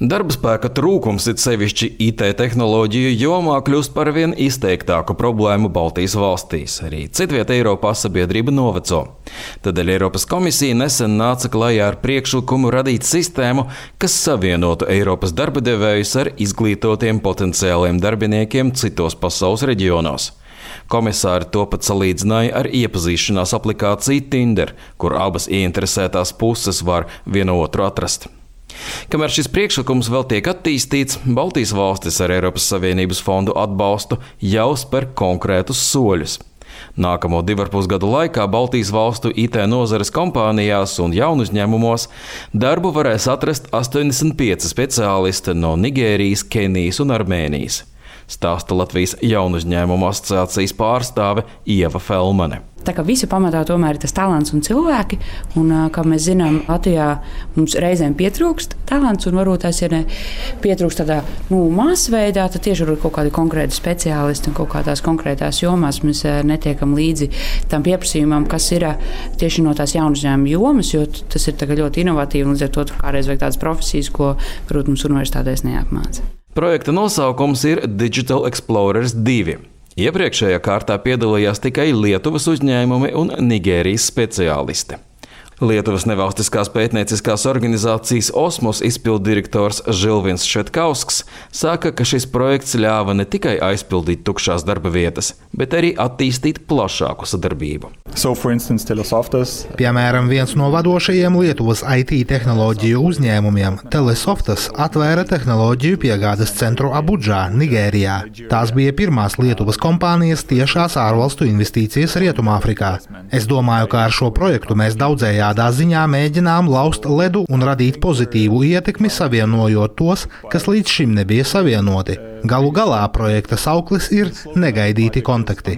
Darba spēka trūkums, it sevišķi IT tehnoloģiju jomā, kļūst par vien izteiktāku problēmu Baltijas valstīs. Arī citvietā Eiropā sabiedrība noveco. Tādēļ Eiropas komisija nesen nāca klajā ar priekšlikumu radīt sistēmu, kas savienotu Eiropas darba devējus ar izglītotiem potenciāliem darbiniekiem citos pasaules reģionos. Komisāri to pat salīdzināja ar iepazīšanās aplikāciju Tinder, kur abas ieinteresētās puses var vienu otru atrast. Kamēr šis priekšlikums vēl tiek attīstīts, Baltijas valstis ar Eiropas Savienības fondu atbalstu jau spēr konkrētus soļus. Nākamo divu ar pus gadu laikā Baltijas valstu IT nozares kompānijās un jaunu uzņēmumos darbu varēs atrast 85 speciālisti no Nigērijas, Kenijas un Armēnijas. Stāsta Latvijas jaunu uzņēmumu asociācijas pārstāve Ieva Felmane. Tā kā visa pamatā tomēr ir tas talants un cilvēki, un kā mēs zinām, Latvijā mums reizēm pietrūkst talants, un varbūt tas ir pietrūkst tādā nu, masveidā, tad tieši ar kaut kādu konkrētu speciālistu un kaut kādās konkrētās jomās mēs netiekam līdzi tam pieprasījumam, kas ir tieši no tās jaunu uzņēmumu jomas, jo tas ir ļoti inovatīvi un līdz ar to kādreiz vajag tādas profesijas, ko varbūt mums universitātēs neapmāca. Projekta nosaukums ir Digital Explorers 2. Iepriekšējā kārtā piedalījās tikai Lietuvas uzņēmumi un Nigērijas speciālisti. Lietuvas nevalstiskās pētnieciskās organizācijas Osmos izpilddirektors Žilvins Šetkausks saka, ka šis projekts ļāva ne tikai aizpildīt tukšās darba vietas, bet arī attīstīt plašāku sadarbību. So, instance. Piemēram, viens no vadošajiem Lietuvas IT tehnoloģiju uzņēmumiem, Telesoftas, atvēra tehnoloģiju piegādes centru Abudžā, Nigērijā. Tās bija pirmās Lietuvas kompānijas tiešās ārvalstu investīcijas Rietumāfrikā. Es domāju, ka ar šo projektu mēs daudzējām Šādā ziņā mēģinām laust ledu un radīt pozitīvu ietekmi, savienojot tos, kas līdz šim nebija savienoti. Galu galā projekta sauklis ir negaidīti kontakti.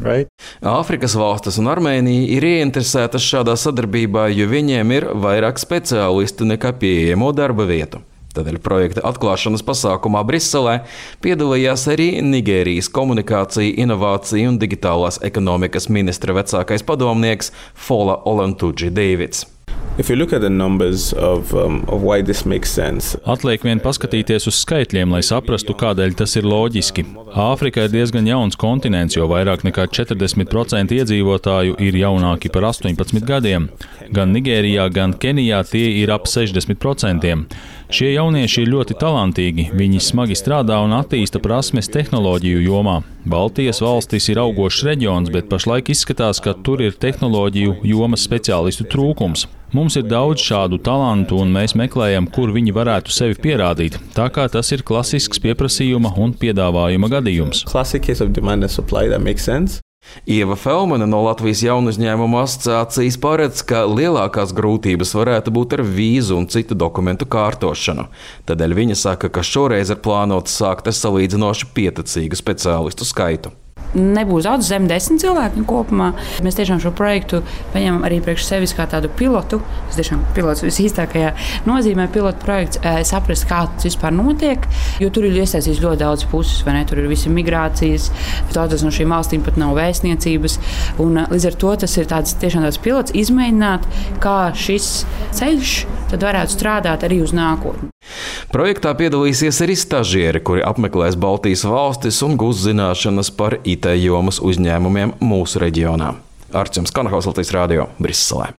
Right? Āfrikas valstis un Armēnija ir ieinteresētas šādā sadarbībā, jo viņiem ir vairāk speciālistu nekā pieejamo darba vietu. Tādēļ projekta atklāšanas pasākumā Briselē piedalījās arī Nigērijas komunikācija, inovācija un digitālās ekonomikas ministra vecākais padomnieks Fola Olentuģi Deivids. Um, Atliek vien paskatīties uz skaitļiem, lai saprastu, kādēļ tas ir loģiski. Āfrika ir diezgan jauns kontinents, jo vairāk nekā 40% iedzīvotāju ir jaunāki par 18 gadiem. Gan Nigērijā, gan Kenijā tie ir ap 60%. Šie jaunieši ir ļoti talantīgi, viņi smagi strādā un attīsta prasmes tehnoloģiju jomā. Baltijas valstis ir augošs reģions, bet pašlaik izskatās, ka tur ir tehnoloģiju jomas speciālistu trūkums. Mums ir daudz šādu talantu, un mēs meklējam, kur viņi varētu sevi pierādīt. Tā kā tas ir klasisks pieprasījuma un piedāvājuma gadījums. Ieva Felmane no Latvijas jaunu uzņēmumu asociācijas paredz, ka lielākās grūtības varētu būt ar vīzu un citu dokumentu kārtošanu. Tādēļ viņa saka, ka šoreiz ir plānots sākt ar salīdzinoši pieticīgu speciālistu skaitu nebūs daudz, zem desmit cilvēku kopumā. Mēs tiešām šo projektu paņemam arī priekš sevis kā tādu pilotu. Tas tiešām pilots visīstākajā nozīmē pilotu projekts, saprast, kā tas vispār notiek. Jo tur ir iesaistīts ļoti daudz puses, vai ne? Tur ir visi migrācijas, daudzas no šīm valstīm pat nav vēstniecības. Un, līdz ar to tas ir tāds, tiešām tāds pilots, izmēģināt, kā šis ceļš varētu strādāt arī uz nākotni. Projektā piedalīsies arī stažieri, kuri apmeklēs Baltijas valstis un gūs zināšanas par IT jomas uzņēmumiem mūsu reģionā. Arčuns Kanahaus Latvijas Rādio Briselē.